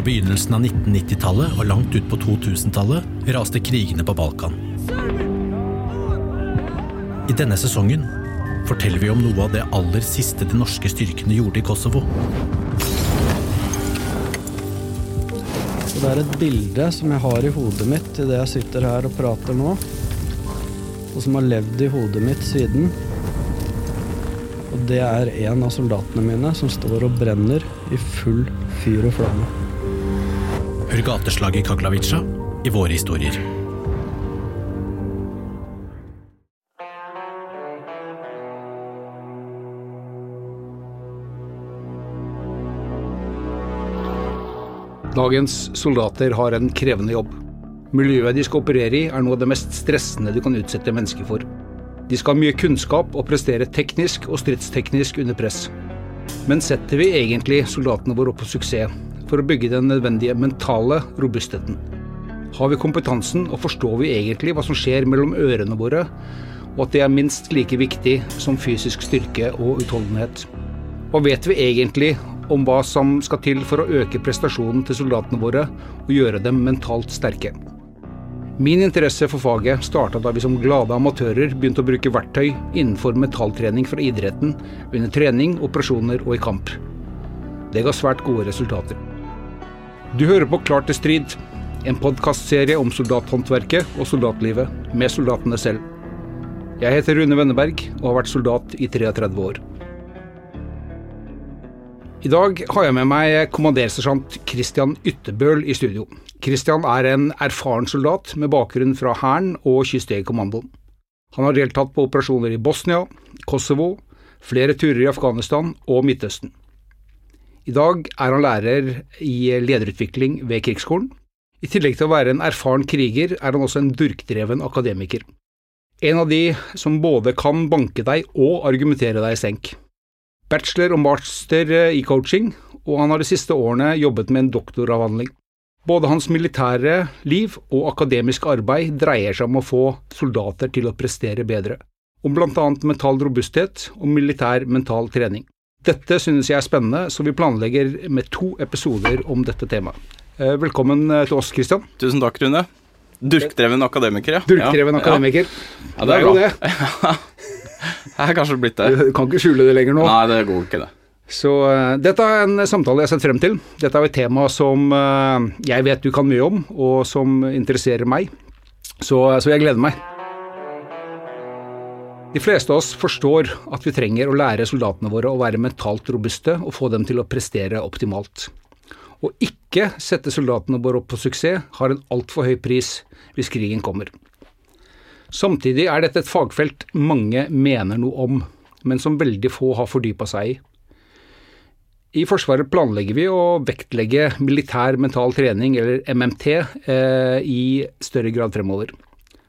Fra begynnelsen av 1990-tallet og langt ut på 2000-tallet raste krigene på Balkan. I denne sesongen forteller vi om noe av det aller siste de norske styrkene gjorde i Kosovo. Det er et bilde som jeg har i hodet mitt idet jeg sitter her og prater nå, og som har levd i hodet mitt siden. Og det er en av soldatene mine som står og brenner i full fyr og flamme. Hør gateslaget i Kaglavica i våre historier. Dagens soldater har en krevende jobb. Miljøet de skal operere i, er noe av det mest stressende du kan utsette mennesker for. De skal ha mye kunnskap og prestere teknisk og stridsteknisk under press. Men setter vi egentlig soldatene våre opp på suksess for å bygge den nødvendige mentale robustheten? Har vi kompetansen, og forstår vi egentlig hva som skjer mellom ørene våre, og at det er minst like viktig som fysisk styrke og utholdenhet? Hva vet vi egentlig om hva som skal til for å øke prestasjonen til soldatene våre og gjøre dem mentalt sterke? Min interesse for faget starta da vi som glade amatører begynte å bruke verktøy innenfor metalltrening fra idretten under trening, operasjoner og i kamp. Det ga svært gode resultater. Du hører på Klart til strid, en podkastserie om soldathåndverket og soldatlivet, med soldatene selv. Jeg heter Rune Wenneberg og har vært soldat i 33 år. I dag har jeg med meg kommandersersjant Christian Ytterbøl i studio. Christian er en erfaren soldat med bakgrunn fra Hæren og Kystjegerkommandoen. Han har deltatt på operasjoner i Bosnia, Kosovo, flere turer i Afghanistan og Midtøsten. I dag er han lærer i lederutvikling ved Krigsskolen. I tillegg til å være en erfaren kriger, er han også en durkdreven akademiker. En av de som både kan banke deg og argumentere deg i senk. Bachelor og master i coaching, og han har de siste årene jobbet med en doktoravhandling. Både hans militære liv og akademiske arbeid dreier seg om å få soldater til å prestere bedre, om blant annet mental robusthet og militær mental trening. Dette synes jeg er spennende, så vi planlegger med to episoder om dette temaet. Eh, velkommen eh, til oss, Kristian. Tusen takk, Rune. Durkdreven akademiker, ja. Durkdreven ja. akademiker. Ja, det er jo det. Jeg er kanskje blitt det. Du kan ikke skjule det lenger nå. Nei, det går ikke, det. Så uh, dette er en samtale jeg har sett frem til. Dette er et tema som uh, jeg vet du kan mye om, og som interesserer meg. Så, så jeg gleder meg. De fleste av oss forstår at vi trenger å lære soldatene våre å være mentalt robuste og få dem til å prestere optimalt. Å ikke sette soldatene våre opp på suksess har en altfor høy pris hvis krigen kommer. Samtidig er dette et fagfelt mange mener noe om, men som veldig få har fordypa seg i. I Forsvaret planlegger vi å vektlegge militær mental trening, eller MMT, eh, i større grad fremover.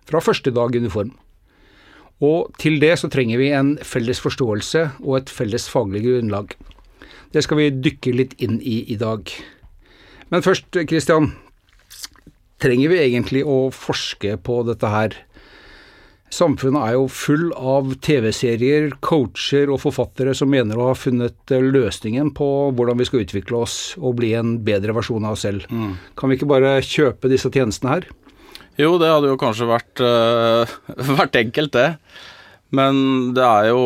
Fra første dag i uniform. Og til det så trenger vi en felles forståelse og et felles faglig grunnlag. Det skal vi dykke litt inn i i dag. Men først, Christian. Trenger vi egentlig å forske på dette her? Samfunnet er jo full av TV-serier, coacher og forfattere som mener å ha funnet løsningen på hvordan vi skal utvikle oss og bli en bedre versjon av oss selv. Mm. Kan vi ikke bare kjøpe disse tjenestene her? Jo, det hadde jo kanskje vært, uh, vært enkelt, det. Men det er jo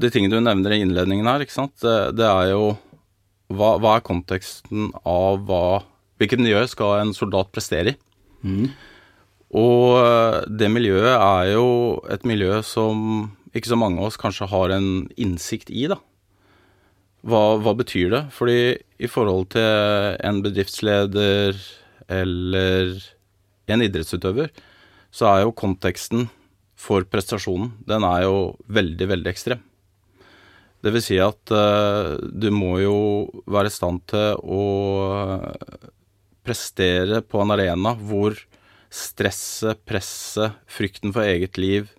de tingene du nevner i innledningen her, ikke sant. Det, det er jo hva, hva, er konteksten av hva Hvilket miljø skal en soldat prestere i? Mm. Og eh, det miljøet er jo et miljø som ikke så mange av oss kanskje har en innsikt i, da. Hva, hva betyr det? Fordi i forhold til en bedriftsleder eller en idrettsutøver, så er jo konteksten for prestasjonen, den er jo veldig, veldig ekstrem. Det vil si at uh, du må jo være i stand til å prestere på en arena hvor stresset, presset, frykten for eget liv,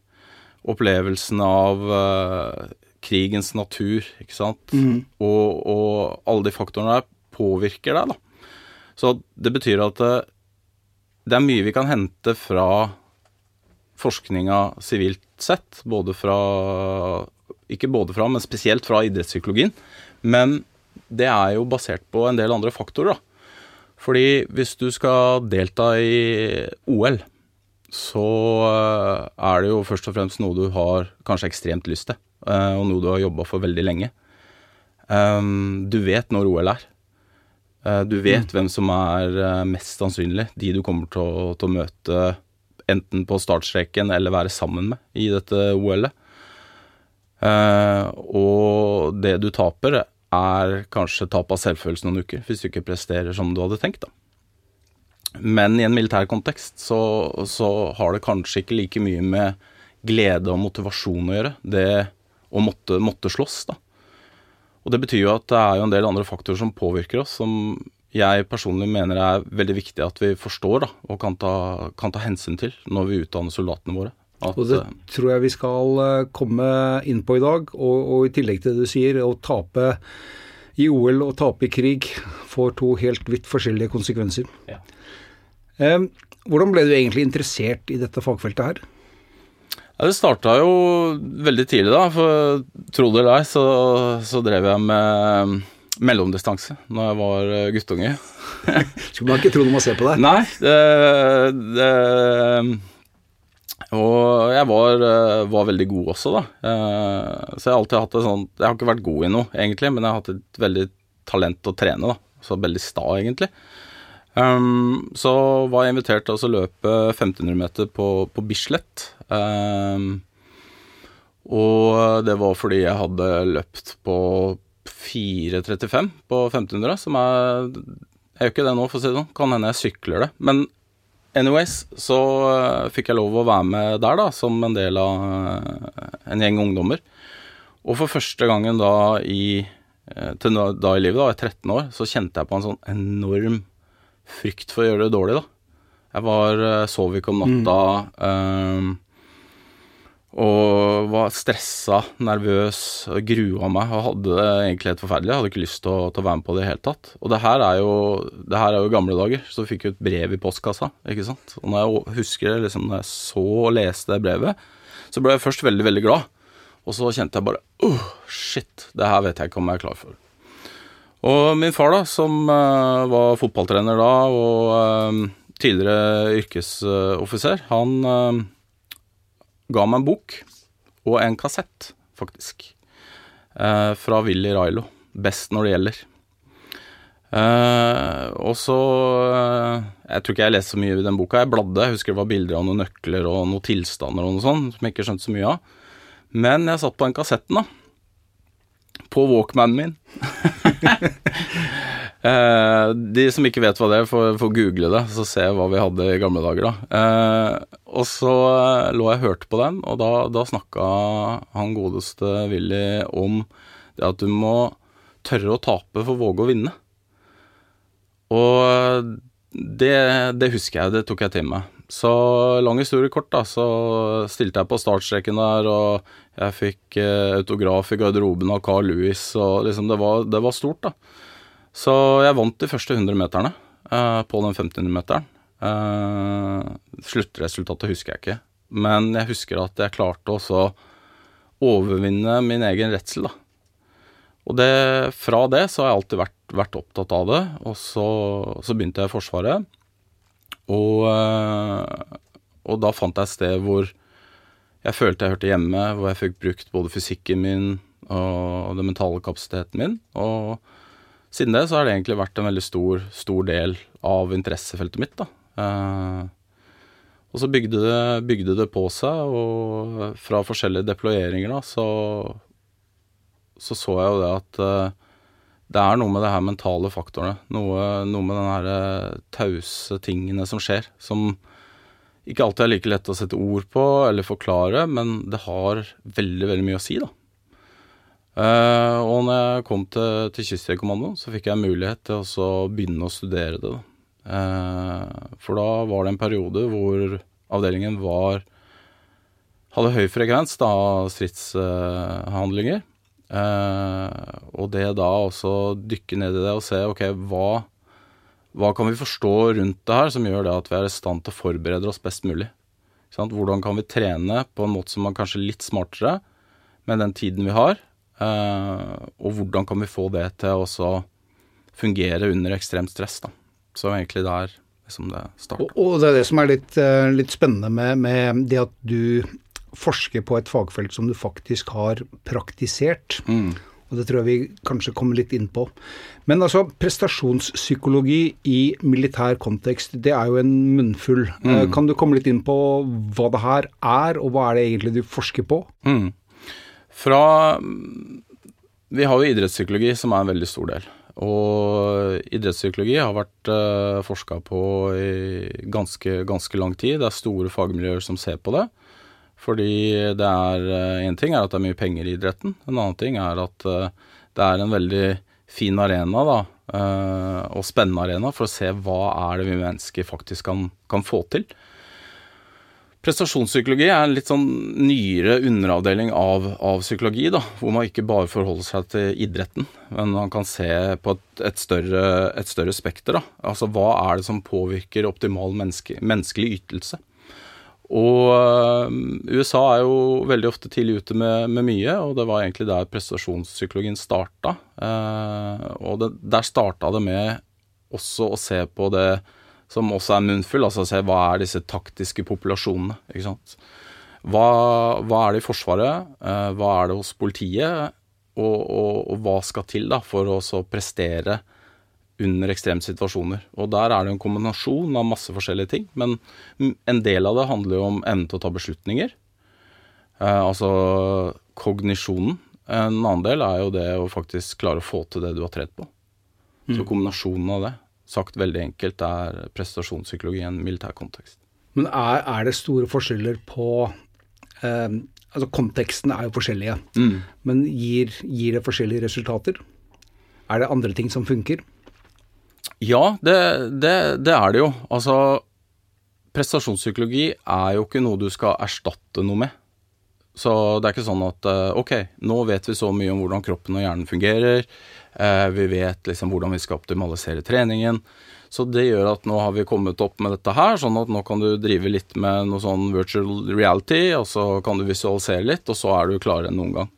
opplevelsen av uh, krigens natur, ikke sant, Mm. og, og, alle de faktorene der påvirker deg, da. Så det betyr at det, det er mye vi kan hente fra forskninga sivilt sett, både fra Ikke både fra, men spesielt fra idrettspsykologien. Men det er jo basert på en del andre faktorer, da. Fordi hvis du skal delta i OL, så eh, er det jo først og fremst noe du har kanskje ekstremt lyst til, eh, og noe du har jobba for veldig lenge. Um, du vet når OL er. Uh, du vet mm. hvem som er uh, mest sannsynlig de du kommer til å, til å, møte enten på startstreken eller være sammen med i dette OL-et. Uh, og det du taper, er kanskje tap av selvfølelse noen uker, hvis du ikke presterer som du hadde tenkt. da. Men i en militær kontekst så, så, har det kanskje ikke like mye med glede og motivasjon å gjøre, det å måtte, måtte slåss, da. Og det betyr jo at det er jo en del andre faktorer som påvirker oss, som jeg personlig mener er veldig viktig at vi forstår da, og kan ta, kan ta hensyn til når vi utdanner soldatene våre. At, og det tror jeg vi skal eh, komme inn på i dag. Og, og i tillegg til det du sier, å tape i OL og tape i krig får to helt vidt forskjellige konsekvenser. Ja. Eh, hvordan ble du egentlig interessert i dette fagfeltet her? Ja, Det starta jo veldig tidlig, da. For tro det eller ei, så, så, drev jeg med mellomdistanse når jeg var eh, guttunge. Skulle man ikke tro når man ser på deg. Nei. Det, det, og jeg var, eh, var, veldig god også, da. Eh, så jeg har alltid hatt det sånn Jeg har ikke vært god i noe, egentlig, men jeg har hatt et veldig talent å trene, da. Så veldig sta, egentlig. Um, så var jeg invitert til å løpe 1500 meter på, på Bislett. Um, og det var fordi jeg hadde løpt på 4.35 på 1500, som er Jeg gjør ikke det nå, for å si det sånn. Kan hende jeg sykler det. Men anyways, så uh, fikk jeg lov å være med der, da, som en del av uh, en gjeng ungdommer. Og for første gangen da i, til da i livet, da, i 13 år, så kjente jeg på en sånn enorm frykt for å gjøre det dårlig, da. Jeg var, eh, sov ikke om natta. Mm. Um, og var stressa, nervøs, grua meg og hadde det egentlig helt forferdelig. Jeg hadde ikke lyst til å, til å være med på det i det hele tatt. Og det her er jo, det her er jo gamle dager, så fikk jo et brev i postkassa. ikke sant? Og når jeg husker det, liksom, når jeg så og leste det brevet, så ble jeg først veldig, veldig glad. Og så kjente jeg bare oh, shit, det her vet jeg ikke om jeg er klar for. Og min far, da, som uh, var fotballtrener da, og uh, tidligere yrkesoffiser, han uh, ga meg en bok og en kassett, faktisk, fra Willy Railo. 'Best når det gjelder'. og så Jeg tror ikke jeg leste så mye i den boka. Jeg bladde. Jeg husker det var bilder av noen nøkler og noen tilstander og noe sånt som jeg ikke skjønte så mye av. Men jeg satt på den kassetten, da på Walkmanen min. eh, de som ikke vet hva det er, får, får google det, så se hva vi hadde i gamle dager, da. Eh, og så eh, lå jeg og hørte på den, og da, da snakka han godeste Willy om det at du må tørre å tape for å våge å vinne. Og det, det husker jeg, det tok jeg til meg. Så lang historie kort, da, så stilte jeg på startstreken der, og jeg fikk eh, autograf i garderoben av Carl Louis, og liksom det var, det var, stort, da. Så jeg vant de første 100 meterne eh, på den 1500-meteren. Eh, sluttresultatet husker jeg ikke, men jeg husker at jeg klarte også å overvinne min egen redsel, da. Og det, fra det så har jeg alltid vært, vært opptatt av det, og så, så begynte jeg i Forsvaret. Og, eh, og, da fant jeg et sted hvor jeg følte jeg hørte hjemme, hvor jeg fikk brukt både fysikken min og den mentale kapasiteten min. Og siden det så har det egentlig vært en veldig stor, stor del av interessefeltet mitt. da. Eh, og så bygde det, bygde det, på seg, og fra forskjellige deployeringer da, så, så så jeg jo det at uh, det er noe med det her mentale faktorene. Noe, noe med den her eh, tause tingene som skjer, som ikke alltid er like lett å sette ord på eller forklare, men det har veldig, veldig mye å si, da. Uh, og når jeg kom til, til Kystjegerkommandoen, så fikk jeg mulighet til å begynne å studere det. Uh, for da var det en periode hvor avdelingen var hadde høy frekvens av stridshandlinger. Uh, og det da også dykke ned i det og se ok, hva, hva kan vi forstå rundt det her som gjør det at vi er i stand til å forberede oss best mulig? Hvordan kan vi trene på en måte som er kanskje litt smartere med den tiden vi har? Uh, og hvordan kan vi få det til å fungere under ekstremt stress? da? Så egentlig der liksom det starter. Og, og, det er det som er litt, uh, litt spennende med, med, det at du forsker på et fagfelt som du faktisk har praktisert. Mm. Og det tror jeg vi kanskje kommer litt inn på. Men altså, prestasjonspsykologi i militær kontekst, det er jo en munnfull. Mm. Kan du komme litt inn på hva det her er, og hva er det egentlig du forsker på? Mm. Fra Vi har jo idrettspsykologi, som er en veldig stor del. Og idrettspsykologi har vært uh, eh, forska på i ganske, ganske lang tid. Det er store fagmiljøer som ser på det. Fordi det er eh, ting er at det er mye penger i idretten. En annen ting er at uh, det er en veldig fin arena, da, uh, og spennende arena, for å se hva er det vi mennesker faktisk kan, kan få til. Prestasjonspsykologi er en litt sånn nyere underavdeling av, av, psykologi, da, hvor man ikke bare forholder seg til idretten, men man kan se på et, et, større, et større, spekter. Da. Altså hva er det som påvirker optimal menneske, menneskelig ytelse? Og uh, USA er jo veldig ofte tidlig ute med, med, mye, og det var egentlig der prestasjonspsykologien starta. Eh, og det, der starta det med også å se på det som også er munnfull. Altså se hva er disse taktiske populasjonene. ikke sant? Hva, hva er det i Forsvaret, eh, hva er det hos politiet, og, og, og hva skal til da for å prestere under ekstreme situasjoner. Og der er det en kombinasjon av masse forskjellige ting, men en del av det handler jo om evnen til å ta beslutninger. Eh, altså kognisjonen. En annen del er jo det å faktisk klare å få til det du har trent på. Mm. Så kombinasjonen av det sagt veldig enkelt, er prestasjonspsykologi i en militær kontekst. Men er, er det store forskjeller på eh, Altså kontekstene er jo forskjellige, mm. men gir, gir, det forskjellige resultater? Er det andre ting som funker? Ja, det, det, det er det jo. Altså prestasjonspsykologi er jo ikke noe du skal erstatte noe med. Så det er ikke sånn at eh, ok, nå vet vi så mye om hvordan kroppen og hjernen fungerer. Eh, vi vet liksom hvordan vi skal optimalisere treningen. Så det gjør at nå har vi kommet opp med dette her, sånn at nå kan du drive litt med noe sånn virtual reality, og så kan du visualisere litt, og så er du klarere enn noen gang.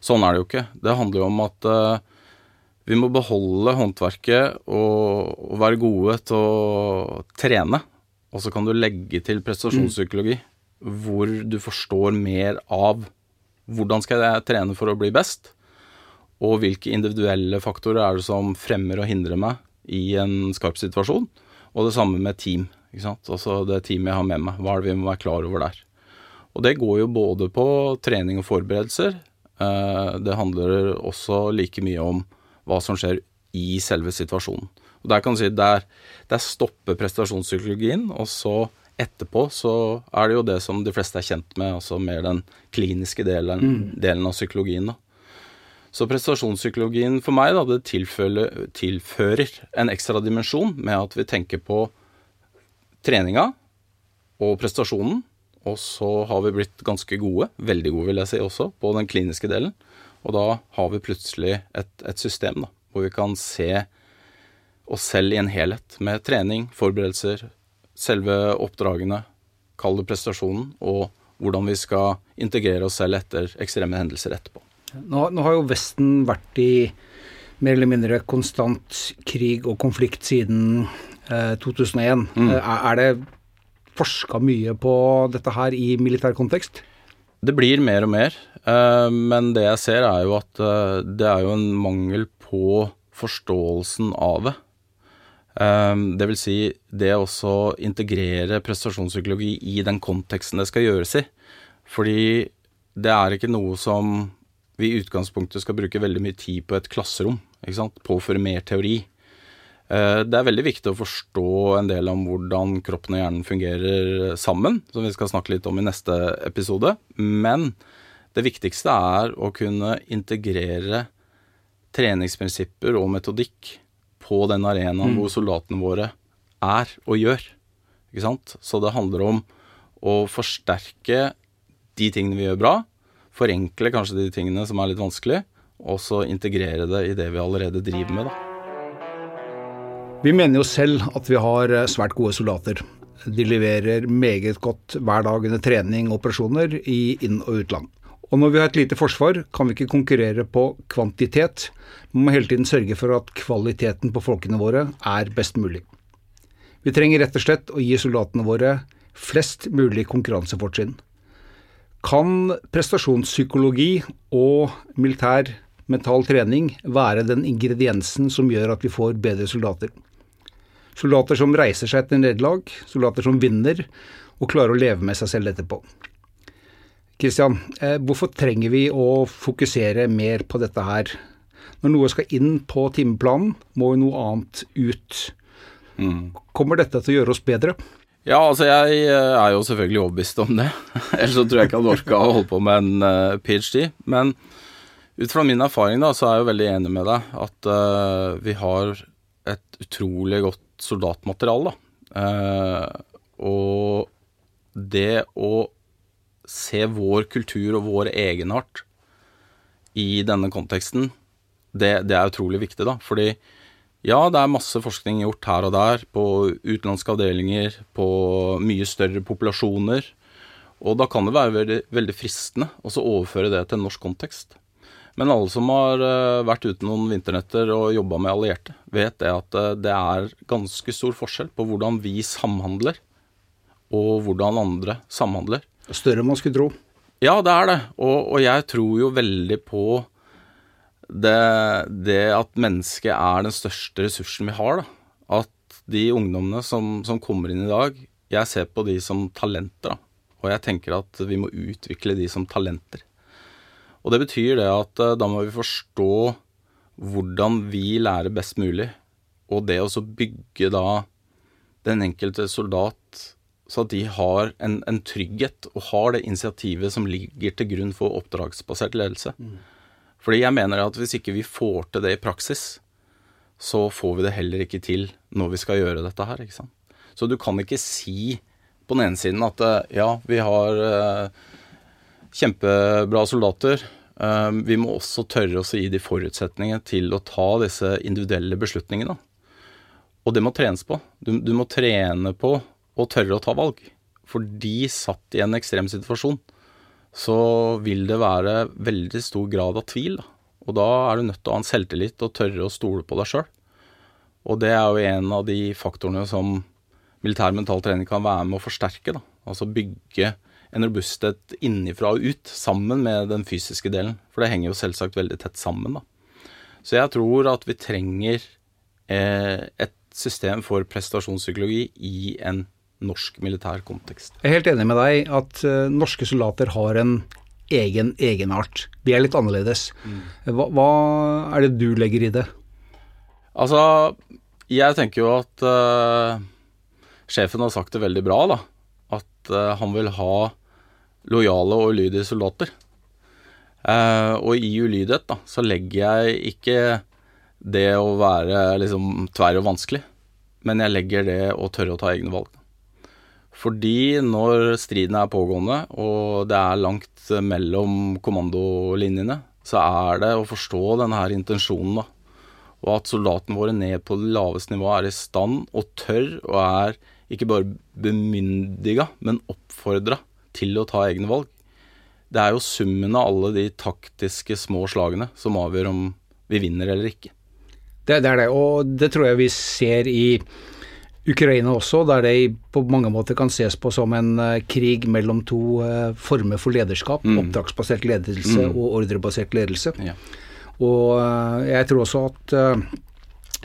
Sånn er det jo ikke. Det handler jo om at uh, vi må beholde håndverket og, og, være gode til å trene. Og så kan du legge til prestasjonspsykologi, mm. hvor du forstår mer av hvordan skal jeg trene for å bli best og hvilke individuelle faktorer er det som fremmer og hindrer meg i en skarp situasjon. Og det samme med team. ikke sant? Altså det teamet jeg har med meg. Hva er det vi må være klar over der? Og det går jo både på trening og forberedelser. Eh, det handler også like mye om hva som skjer i selve situasjonen. Og Der kan du si der, der stopper prestasjonspsykologien, og så etterpå så er det jo det som de fleste er kjent med, altså mer den kliniske delen, mm. delen av psykologien. da. Så prestasjonspsykologien for meg da, det tilfører, tilfører en ekstra dimensjon med at vi tenker på treninga og prestasjonen. Og så har vi blitt ganske gode, veldig gode vil jeg si også, på den kliniske delen. Og da har vi plutselig et, et system da, hvor vi kan se oss selv i en helhet med trening, forberedelser, selve oppdragene, kall det prestasjonen, og hvordan vi skal integrere oss selv etter ekstreme hendelser etterpå. Nå, nå, har jo Vesten vært i mer eller mindre konstant krig og konflikt siden eh, 2001. Mm. Er, er det forska mye på dette her i militær kontekst? Det blir mer og mer, eh, men det jeg ser er jo at eh, det er jo en mangel på forståelsen av det. Eh, det vil si det å integrere prestasjonspsykologi i den konteksten det skal gjøres i. Fordi det er ikke noe som vi i utgangspunktet skal bruke veldig mye tid på et klasserom. ikke sant? Påføre mer teori. Eh, det er veldig viktig å forstå en del om hvordan kroppen og hjernen fungerer sammen, som vi skal snakke litt om i neste episode. Men det viktigste er å kunne integrere treningsprinsipper og metodikk på den arenaen mm. hvor soldatene våre er og gjør. Ikke sant? Så det handler om å forsterke de tingene vi gjør bra, forenkle kanskje de tingene som er litt vanskelig, og så integrere det i det vi allerede driver med. Da. Vi mener jo selv at vi har eh, svært gode soldater. De leverer meget godt hver dag under trening og operasjoner i inn- og utland. Og når vi har et lite forsvar, kan vi ikke konkurrere på kvantitet. Vi må hele tiden sørge for at kvaliteten på folkene våre er best mulig. Vi trenger rett og slett å gi soldatene våre flest mulig konkurransefortrinn. Kan prestasjonspsykologi og militær mental trening være den ingrediensen som gjør at vi får bedre soldater? Soldater som reiser seg etter nederlag, soldater som vinner og klarer å leve med seg selv etterpå. Kristian, eh, hvorfor trenger vi å fokusere mer på dette her? Når noe skal inn på timeplanen, må jo noe annet ut. Mm. Kommer dette til å gjøre oss bedre? Ja, altså jeg eh, er jo selvfølgelig overbevist om det. Ellers så tror jeg ikke han orka å holde på med en uh, ph.d. Men ut fra min erfaring da, så er jeg jo veldig enig med deg at uh, vi har et utrolig godt soldatmateriale. Uh, og det å se vår kultur og vår egenart i denne konteksten, det, det er utrolig viktig, da. Fordi ja, det er masse forskning gjort her og der på utenlandske avdelinger, på mye større populasjoner. Og da kan det være veldig, veldig fristende å overføre det til en norsk kontekst. Men alle som har uh, vært ute noen vinternetter og jobba med allierte, vet det at uh, det er ganske stor forskjell på hvordan vi samhandler, og hvordan andre samhandler. Større enn man skulle tro. Ja, det er det. Og, og jeg tror jo veldig på det, det, at mennesket er den største ressursen vi har. Da. At de ungdommene som, som, kommer inn i dag Jeg ser på de som talenter. Da. Og jeg tenker at vi må utvikle de som talenter. Og det betyr det at eh, da må vi forstå hvordan vi lærer best mulig. Og det å bygge da den enkelte soldat så at de har en, en, trygghet og har det initiativet som ligger til grunn for oppdragsbasert ledelse. Mm. Fordi jeg mener at hvis ikke vi får til det i praksis, så får vi det heller ikke til når vi skal gjøre dette her. ikke sant? Så du kan ikke si på den ene siden at eh, ja, vi har eh, kjempebra soldater. Eh, vi må også tørre oss å gi de forutsetningene til å ta disse individuelle beslutningene. Og det må trenes på. Du, du må trene på å tørre å ta valg. For de satt i en ekstrem situasjon så vil det være veldig stor grad av tvil. Da. Og da er du nødt til å ha en selvtillit og tørre å stole på deg sjøl. Og det er jo en av de faktorene som militær mental trening kan være med å forsterke. Da. Altså bygge en robusthet innifra og ut, sammen med den fysiske delen. For det henger jo selvsagt veldig tett sammen. Da. Så jeg tror at vi trenger eh, et system for prestasjonspsykologi i en norsk militær kontekst. Jeg er helt enig med deg at uh, norske soldater har en egen egenart. De er litt annerledes. Mm. Hva, hva, er det du legger i det? Altså, jeg tenker jo at uh, sjefen har sagt det veldig bra, da. At uh, han vil ha lojale og ulydige soldater. og i ulydighet, da, så legger jeg ikke det å være liksom tverr og vanskelig, men jeg legger det å tørre å ta egne valg. Fordi når striden er pågående, og det er langt mellom kommandolinjene, så er det å forstå denne intensjonen, da. Og at soldatene våre ned på det laveste nivået er i stand og tør, og er ikke bare bemyndiga, men oppfordra til å ta egne valg. Det er jo summen av alle de taktiske små slagene som avgjør om vi vinner eller ikke. Det, det er det, og det tror jeg vi ser i Ukraina også, der det på mange måter kan ses på som en uh, krig mellom to uh, former for lederskap. Mm. Oppdragsbasert ledelse mm. og ordrebasert ledelse. Ja. Og uh, jeg tror også at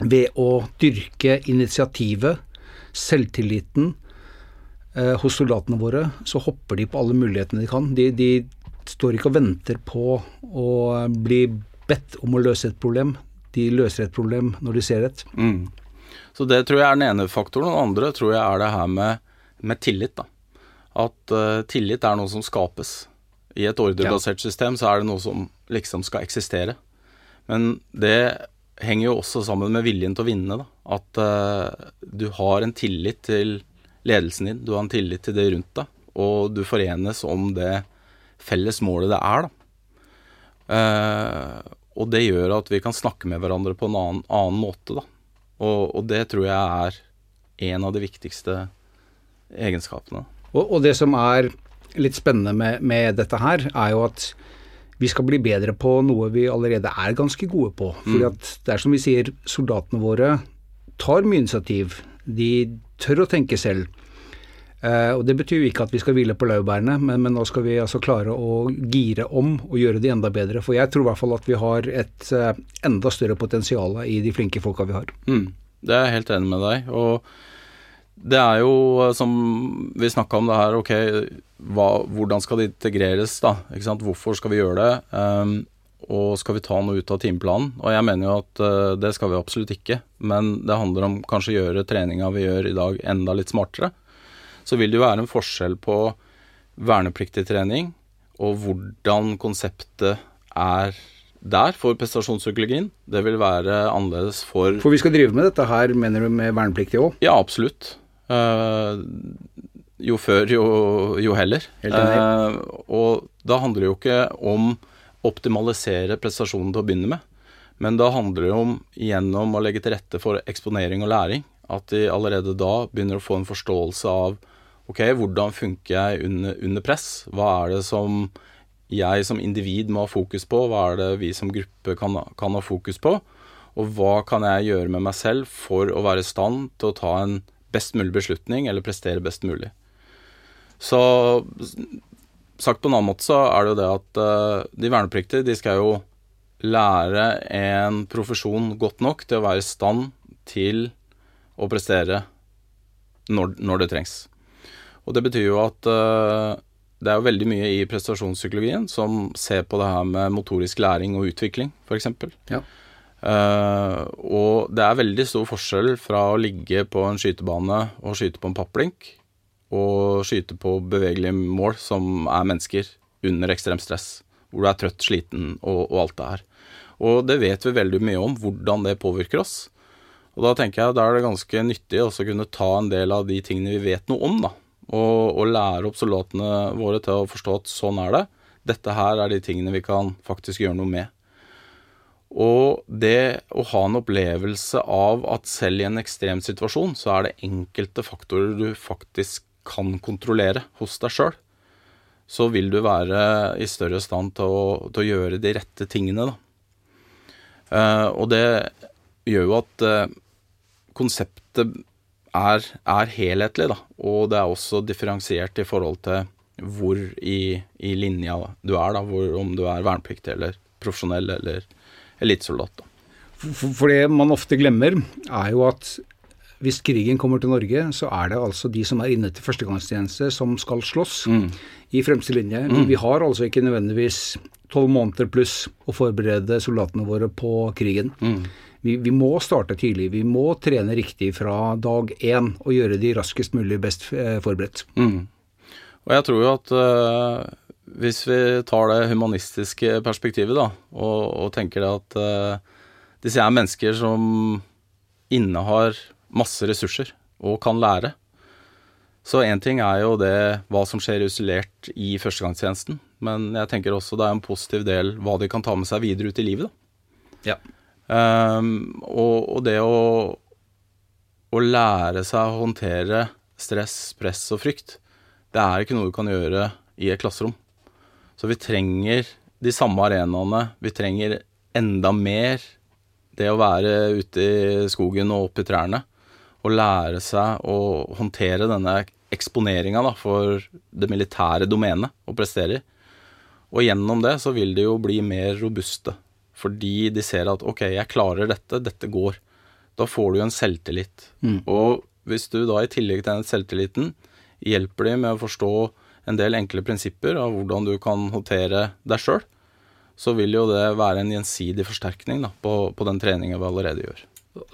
ved å dyrke initiativet, selvtilliten, hos soldatene våre, så hopper de på alle mulighetene de kan. De, de står ikke og venter på å bli bedt om å løse et problem. De løser et problem når de ser et. Mm. Så det tror jeg er den ene faktoren. Og den andre tror jeg er det her med, med tillit. da. At uh, tillit er noe som skapes. I et ordrebasert ja. system så er det noe som liksom skal eksistere. Men det henger jo også sammen med viljen til å vinne. da. At uh, du har en tillit til ledelsen din, du har en tillit til det rundt deg, og du forenes om det felles målet det er. da. Uh, og det gjør at vi kan snakke med hverandre på en annen, annen måte. da. Og, og, det tror jeg er en av de viktigste egenskapene. Og, og det som er litt spennende med, med, dette her, er jo at vi skal bli bedre på noe vi allerede er ganske gode på. Fordi mm. at det er som vi sier, soldatene våre tar mye initiativ. De tør å tenke selv. Uh, og Det betyr jo ikke at vi skal hvile på laurbærene, men, men, nå skal vi altså klare å gire om og gjøre det enda bedre. For jeg tror i hvert fall at vi har et uh, enda større potensial i de flinke folka vi har. Mm, det er jeg helt enig med deg. Og det er jo som vi snakka om det her, ok, hva, hvordan skal det integreres, da? Ikke sant? Hvorfor skal vi gjøre det? Um, og skal vi ta noe ut av timeplanen? Og jeg mener jo at uh, det skal vi absolutt ikke. Men det handler om kanskje gjøre treninga vi gjør i dag enda litt smartere så vil det jo være en forskjell på vernepliktig trening og hvordan konseptet er der for prestasjonspsykologien. Det vil være annerledes for For vi skal drive med dette her, mener du, med vernepliktig òg? Ja, absolutt. Uh, jo før, jo, jo heller. Helt. Uh, og da handler det jo ikke om å optimalisere prestasjonen til å begynne med, men da handler det om gjennom å legge til rette for eksponering og læring. At de allerede da begynner å få en forståelse av Ok, hvordan funker jeg under, under, press? Hva er det som jeg som individ må ha fokus på? Hva er det vi som gruppe kan, kan ha fokus på? Og hva kan jeg gjøre med meg selv for å være i stand til å ta en best mulig beslutning, eller prestere best mulig? Så sagt på en annen måte så er det jo det at uh, de vernepliktige, de skal jo lære en profesjon godt nok til å være i stand til å prestere når, når det trengs. Og det betyr jo at uh, det er jo veldig mye i prestasjonspsykologien som ser på det her med motorisk læring og utvikling, f.eks. Ja. Uh, og det er veldig stor forskjell fra å ligge på en skytebane og skyte på en papplink, og skyte på bevegelige mål som er mennesker under ekstremt stress, hvor du er trøtt, sliten og, og alt det her. Og det vet vi veldig mye om, hvordan det påvirker oss. Og da tenker jeg da er det ganske nyttig også å kunne ta en del av de tingene vi vet noe om, da og, og lære opp soldatene våre til å forstå at sånn er det. Dette her er de tingene vi kan faktisk gjøre noe med. Og det å ha en opplevelse av at selv i en ekstrem situasjon, så er det enkelte faktorer du faktisk kan kontrollere hos deg sjøl, så vil du være i større stand til å, til å gjøre de rette tingene, da. Uh, og det gjør jo at uh, konseptet er, er, helhetlig, da. Og det er også differensiert i forhold til hvor i, i linja du er, da. Hvor, om du er vernepliktig eller profesjonell eller elitesoldat. For, for det man ofte glemmer, er jo at hvis krigen kommer til Norge, så er det altså de som er inne til førstegangstjeneste som skal slåss mm. i fremste linje. Mm. Vi har altså ikke nødvendigvis tolv måneder pluss å forberede soldatene våre på krigen. Mm vi, vi, må starte tidlig. Vi må trene riktig fra dag én og gjøre de raskest mulig best eh, forberedt. Mm. Og jeg tror jo at uh, hvis vi tar det humanistiske perspektivet da, og, og tenker det at uh, disse er mennesker som innehar masse ressurser og kan lære. Så én ting er jo det hva som skjer isolert i førstegangstjenesten, men jeg tenker også det er en positiv del hva de kan ta med seg videre ut i livet. da. Ja. Um, og, og, det å, å lære seg å håndtere stress, press og frykt, det er ikke noe du kan gjøre i et klasserom. Så vi trenger de samme arenaene. Vi trenger enda mer det å være ute i skogen og oppe i trærne. Og lære seg å håndtere denne eksponeringa for det militære domenet å prestere i. Og gjennom det så vil de jo bli mer robuste fordi de ser at ok, jeg klarer dette, dette går. Da får du en selvtillit. Mm. Og hvis du da i tillegg til den selvtilliten hjelper dem med å forstå en del enkle prinsipper av hvordan du kan håndtere deg sjøl, så vil jo det være en gjensidig forsterkning da, på, på den treninga vi allerede gjør.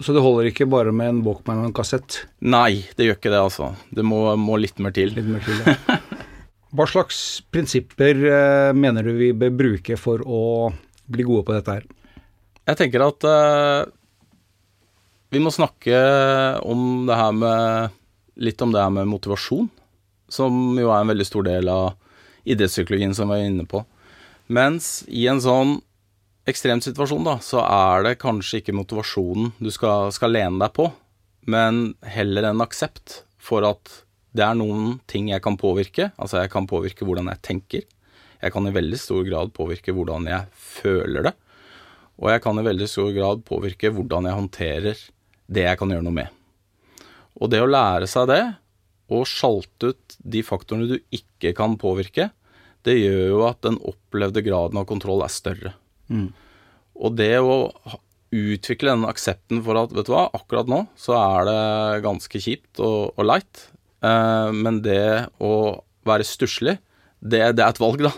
Så det holder ikke bare med en Walkman og en kassett? Nei, det gjør ikke det, altså. Det må, må litt mer til. Litt mer til ja. Hva slags prinsipper eh, mener du vi bør bruke for å bli gode på dette her? Jeg tenker at uh, vi må snakke om det her med Litt om det her med motivasjon, som jo er en veldig stor del av idrettspsykologien som vi er inne på. Mens i en sånn ekstrem situasjon, da, så er det kanskje ikke motivasjonen du skal, skal lene deg på, men heller en aksept for at det er noen ting jeg kan påvirke. Altså jeg kan påvirke hvordan jeg tenker. Jeg kan i veldig stor grad påvirke hvordan jeg føler det. Og jeg kan i veldig stor grad påvirke hvordan jeg håndterer det jeg kan gjøre noe med. Og det å lære seg det, og sjalte ut de faktorene du ikke kan påvirke, det gjør jo at den opplevde graden av kontroll er større. Mm. Og det å utvikle den aksepten for at vet du hva, akkurat nå så er det ganske kjipt og, og leit, eh, men det å være stusslig, det, det, er et valg, da.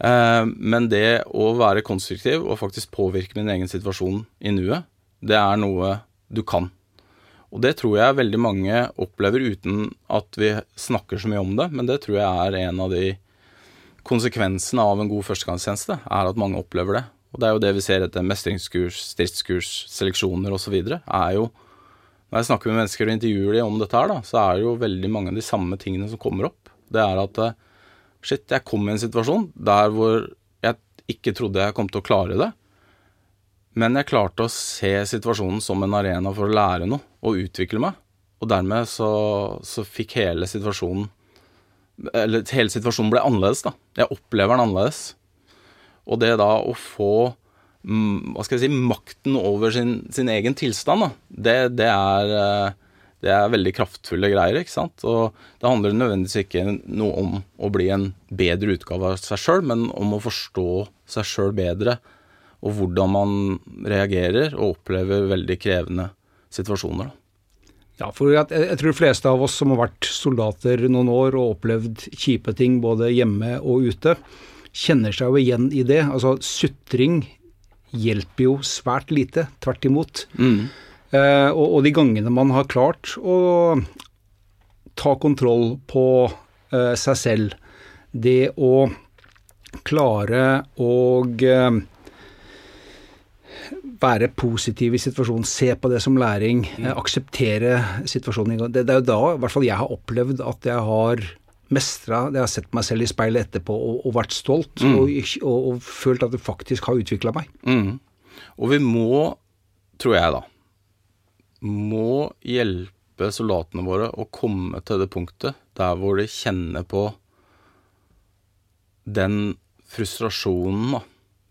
Eh, men det å være konstruktiv og faktisk påvirke min egen situasjon i nuet, det er noe du kan. Og det tror jeg veldig mange opplever uten at vi snakker så mye om det, men det tror jeg er en av de konsekvensene av en god førstegangstjeneste, er at mange opplever det. Og det er jo det vi ser etter mestringskurs, stridskurs, seleksjoner osv. er jo Når jeg snakker med mennesker og intervjuer dem om dette her, da, så er det jo veldig mange av de samme tingene som kommer opp. Det er at eh, shit, jeg kom i en situasjon der hvor jeg ikke trodde jeg kom til å klare det. Men jeg klarte å se situasjonen som en arena for å lære noe og utvikle meg. Og dermed så, så fikk hele situasjonen Eller hele situasjonen ble annerledes, da. Jeg opplever den annerledes. Og det da å få mm, hva skal jeg si, makten over sin, sin egen tilstand, da, det, det, er, eh, det er veldig kraftfulle greier. ikke sant? Og det handler nødvendigvis ikke noe om å bli en bedre utgave av seg sjøl, men om å forstå seg sjøl bedre, og hvordan man reagerer og opplever veldig krevende situasjoner. Ja, for jeg, jeg tror de fleste av oss som har vært soldater noen år og opplevd kjipe ting både hjemme og ute, kjenner seg jo igjen i det. Altså sutring hjelper jo svært lite, tvert imot. Mm. Eh, og, og, de gangene man har klart å ta kontroll på eh, seg selv, det å klare å eh, være positiv i situasjonen, se på det som læring, mm. akseptere situasjonen. Det, det er jo da i hvert fall jeg har opplevd at jeg har mestra Jeg har sett meg selv i speilet etterpå og, og vært stolt mm. og, og, og, følt at det faktisk har utvikla meg. Mm. Og vi må, tror jeg da, må hjelpe soldatene våre å komme til det punktet der hvor de kjenner på den frustrasjonen da,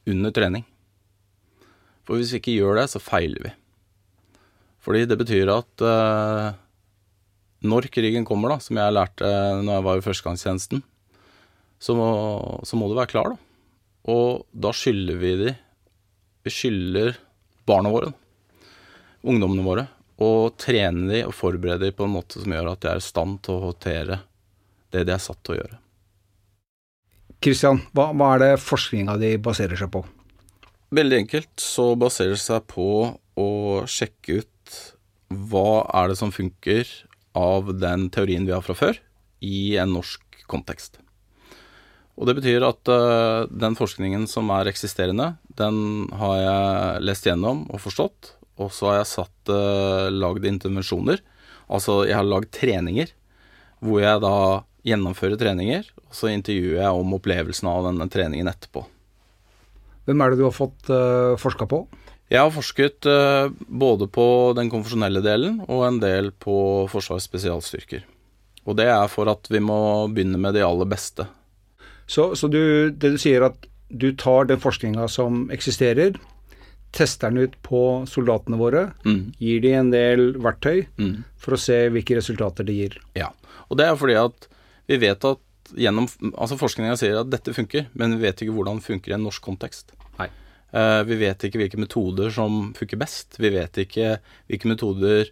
under trening. For hvis vi ikke gjør det, så feiler vi. Fordi det betyr at eh, når krigen kommer, da, som jeg lærte når jeg var i førstegangstjenesten, så må, så må du være klar, da. Og da skylder vi de Vi skylder barna våre, ungdommene våre, å trene de og forberede de på en måte som gjør at de er i stand til å håndtere det de er satt til å gjøre. Kristian, hva, hva er det forskninga di baserer seg på? Veldig enkelt så baserer det seg på å sjekke ut hva er det som funker av den teorien vi har fra før, i en norsk kontekst. Og det betyr at uh, den forskningen som er eksisterende, den har jeg lest gjennom og forstått. Og så har jeg satt uh, lagd intervensjoner. Altså jeg har lagd treninger hvor jeg da gjennomfører treninger, og så intervjuer jeg om opplevelsen av denne treningen etterpå. Hvem er det du har fått uh, forska på? Jeg har forsket uh, både på den konfesjonelle delen og en del på Forsvarets spesialstyrker. Og det er for at vi må begynne med de aller beste. Så, så du, det du sier at du tar den forskninga som eksisterer, tester den ut på soldatene våre, mm. gir de en del verktøy mm. for å se hvilke resultater det gir. Ja, og det er fordi at vi vet at gjennom Altså forskninga sier at dette funker, men vi vet ikke hvordan det funker i en norsk kontekst. Uh, vi vet ikke hvilke metoder som funker best. Vi vet ikke hvilke metoder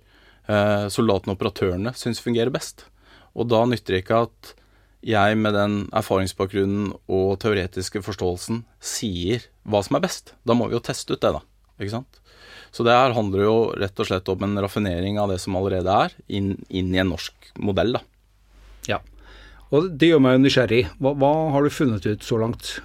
uh, soldatene og operatørene syns fungerer best. Og da nytter det ikke at jeg med den erfaringsbakgrunnen og teoretiske forståelsen sier hva som er best. Da må vi jo teste ut det, da. Ikke sant? Så det her handler jo rett og slett om en raffinering av det som allerede er, inn, inn i en norsk modell, da. Ja. Og det gjør meg jo nysgjerrig. Hva, hva har du funnet ut så langt?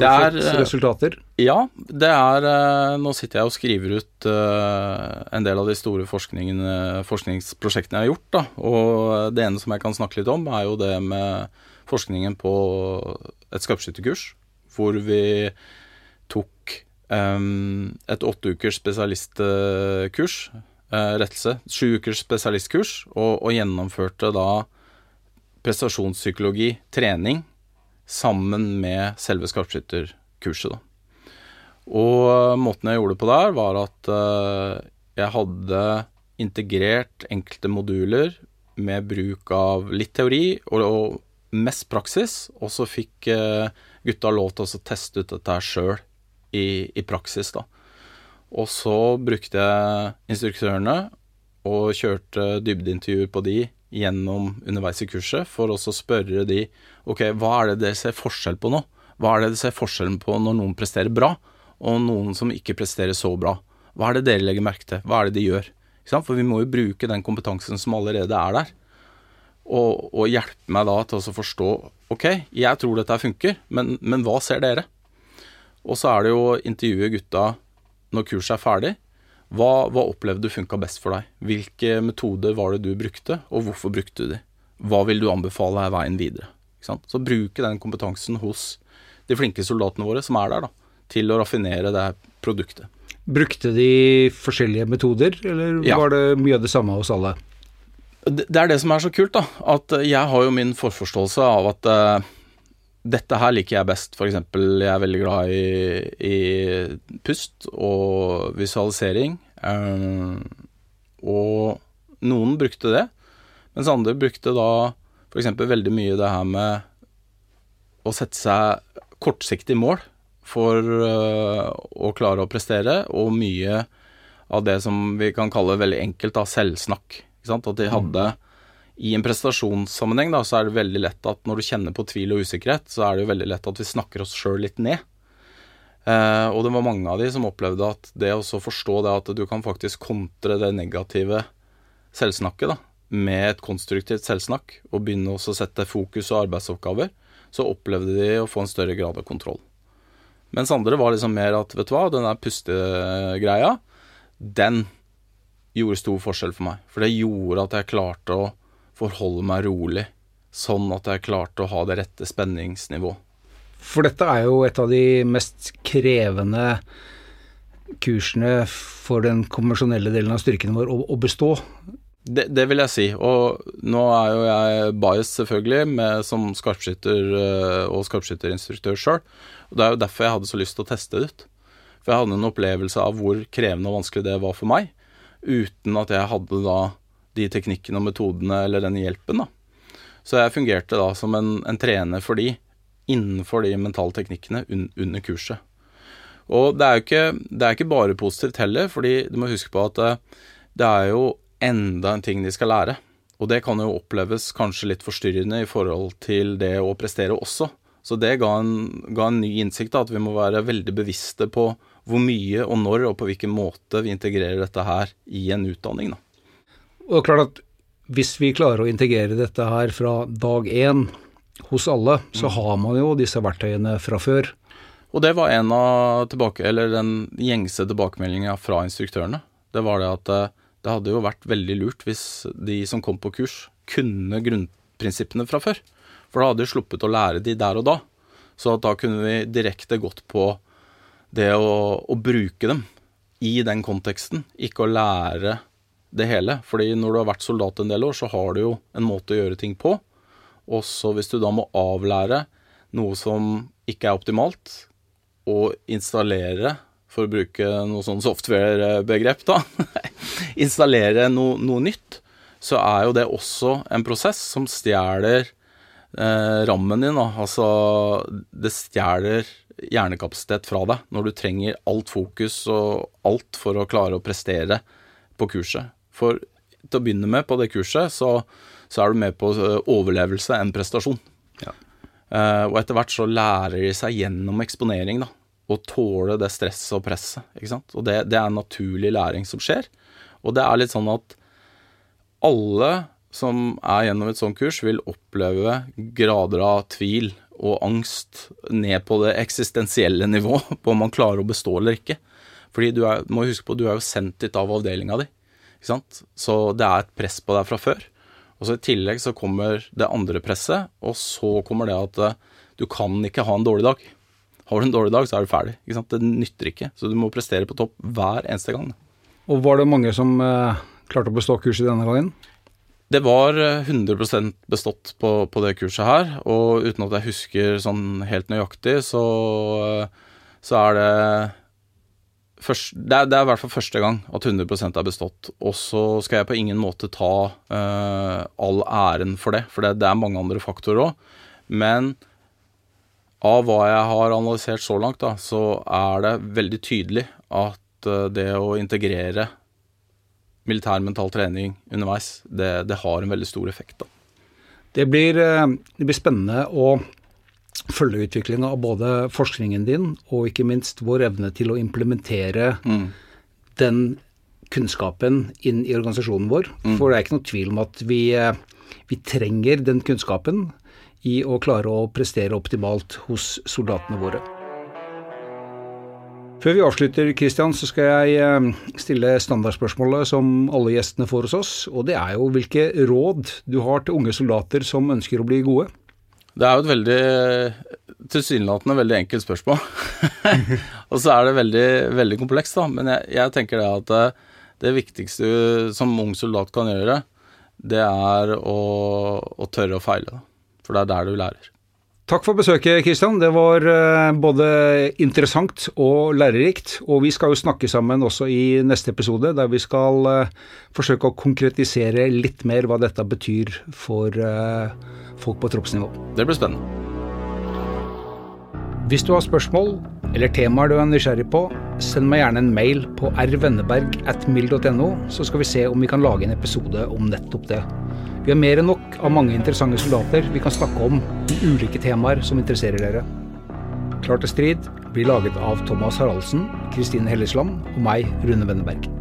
Det er, fått eh, resultater? Ja, det er eh, Nå sitter jeg og skriver ut uh, en del av de store forskningsprosjektene jeg har gjort. Da. Og det ene som jeg kan snakke litt om, er jo det med forskningen på et skarpskytterkurs. Hvor vi et åtte ukers spesialistkurs, uh, rettelse, sju ukers spesialistkurs, og, og gjennomførte da prestasjonspsykologi, trening, sammen med selve skarpskytterkurset. Da. Og måten jeg gjorde det på der, var at uh, jeg hadde integrert enkelte moduler med bruk av litt teori og, og mest praksis, og så fikk eh, gutta lov til å teste ut dette sjøl i, i, praksis, da. Og så brukte jeg instruktørene og kjørte dybdeintervjuer på de gjennom underveis i kurset for også å spørre de ok, hva er det dere ser forskjell på nå? Hva er det dere ser forskjellen på når noen presterer bra, og noen som ikke presterer så bra? Hva er det dere legger merke til? Hva er det de gjør? For vi må jo bruke den kompetansen som allerede er der, og, og hjelpe meg da til å forstå ok, jeg tror dette funker, men, men hva ser dere? Og så er det jo å intervjue gutta når kurset er ferdig. Hva, hva opplevde du funka best for deg? Hvilke metoder var det du brukte, og hvorfor brukte du de? Hva vil du anbefale er veien videre? Så bruke den kompetansen hos de flinke soldatene våre som er der, da, til å raffinere det produktet. Brukte de forskjellige metoder, eller ja. var det mye av det samme hos alle? Det, det er det som er så kult, da. At jeg har jo min forforståelse av at uh, dette her liker jeg best. F.eks. jeg er veldig glad i, i pust og visualisering. Um, og noen brukte det, mens andre brukte da f.eks. veldig mye det her med å sette seg kortsiktig mål for uh, å klare å prestere, og mye av det som vi kan kalle veldig enkelt da, selvsnakk. At de mm. I en prestasjonssammenheng da, så er det veldig lett at når du kjenner på tvil og usikkerhet, så er det jo veldig lett at vi snakker oss sjøl litt ned. Eh, og det var mange av de som opplevde at det å forstå det at du kan faktisk kontre det negative selvsnakket da, med et konstruktivt selvsnakk, og begynne å sette fokus og arbeidsoppgaver, så opplevde de å få en større grad av kontroll. Mens andre var liksom mer at vet du hva, den der pustegreia, den gjorde stor forskjell for meg. For det gjorde at jeg klarte å forholde meg rolig, sånn at jeg klarte å ha det rette spenningsnivået. For dette er jo et av de mest krevende kursene for den konvensjonelle delen av styrkene vår å, å bestå. Det, det, vil jeg si. Og nå er jo jeg bias, selvfølgelig, med, som skarpskytter eh, og skarpskytterinstruktør sjøl. Det er jo derfor jeg hadde så lyst til å teste det ut. For jeg hadde en opplevelse av hvor krevende og vanskelig det var for meg, uten at jeg hadde da de teknikkene og metodene eller den hjelpen. da. Så jeg fungerte da som en, en trener for de, innenfor de mentale teknikkene un, under kurset. Og det er jo ikke, er ikke bare positivt heller, fordi du må huske på at eh, det er jo enda en ting de skal lære. Og det kan jo oppleves kanskje litt forstyrrende i forhold til det å prestere også. Så det ga en, ga en ny innsikt, da, at vi må være veldig bevisste på hvor mye og når og på hvilken måte vi integrerer dette her i en utdanning. Da. Og det er klart at hvis vi klarer å integrere dette her fra dag én hos alle, så mm. har man jo disse verktøyene fra før. Og det var en av tilbake, eller den gjengse tilbakemeldinga fra instruktørene. Det var det at eh, det hadde jo vært veldig lurt hvis de som kom på kurs, kunne grunnprinsippene fra før. For da hadde de sluppet å lære de der og da. Så da kunne vi direkte gått på det å, å bruke dem i den konteksten, ikke å lære det hele. Fordi når du har vært soldat en del år, så har du jo en måte å gjøre ting på. Og så hvis du da må avlære noe som ikke er optimalt, og installere for å bruke noe sånn software-begrep, da, installere no, noe nytt, så er jo det også en prosess som stjeler eh, rammen din. Da. Altså, det stjeler hjernekapasitet fra deg når du trenger alt fokus og alt for å klare å prestere på kurset. For til å begynne med på det kurset, så, så er du med på eh, overlevelse enn prestasjon. Ja. Uh, og etter hvert så lærer de seg gjennom eksponering, da å tåle det stresset og presset. ikke sant? Og det, det er en naturlig læring som skjer. Og det er litt sånn at alle som er gjennom et sånt kurs, vil oppleve grader av tvil og angst ned på det eksistensielle nivå, på om man klarer å bestå eller ikke. Fordi du er, må huske på, du er jo sendt dit av avdelinga di. Ikke sant? Så det er et press på deg fra før. Og så I tillegg så kommer det andre presset, og så kommer det at eh, du kan ikke ha en dårlig dag. Har du en dårlig dag, så er du ferdig. Det nytter ikke. Så du må prestere på topp hver eneste gang. Og var det mange som eh, klarte å bestå kurset denne gangen? Det var 100 eh, bestått på, på, det kurset her, og uten at jeg husker sånn helt nøyaktig, så, eh, så er det først, det, er, det er i hvert fall første gang at 100% er bestått. Og så skal jeg på ingen måte ta uh, all æren for det, for det, det er mange andre faktorer òg. Men av hva jeg har analysert så langt, da, så er det veldig tydelig at uh, det å integrere militær mental trening underveis, det, det, har en veldig stor effekt. da. Det blir, uh, det blir spennende å følge utviklinga av både forskningen din og ikke minst vår evne til å implementere mm. den kunnskapen inn i organisasjonen vår. Mm. For det er ikke noe tvil om at vi, eh, vi, trenger den kunnskapen i å klare å prestere optimalt hos soldatene våre. Før vi avslutter, Kristian, så skal jeg eh, stille standardspørsmålet som alle gjestene får hos oss. Og det er jo hvilke råd du har til unge soldater som ønsker å bli gode? Det er jo et veldig tilsynelatende veldig enkelt spørsmål. og så er det veldig, veldig komplekst, da. Men jeg, jeg tenker det at det, eh, det viktigste som ung soldat kan gjøre, det er å, å tørre å feile. Da. For det er der du lærer. Takk for besøket, Kristian. Det var eh, både interessant og lærerikt. Og vi skal jo snakke sammen også i neste episode, der vi skal eh, forsøke å konkretisere litt mer hva dette betyr for folk på troppsnivå. Det blir spennende. Hvis du har spørsmål eller temaer du er nysgjerrig på, send meg gjerne en mail på rvenneberg.mil.no, så skal vi se om vi kan lage en episode om nettopp det. Vi har mer enn nok av mange interessante soldater vi kan snakke om i ulike temaer som interesserer dere. Klar til strid blir laget av Thomas Haraldsen, Kristine Hellesland og meg, Rune Wenneberg.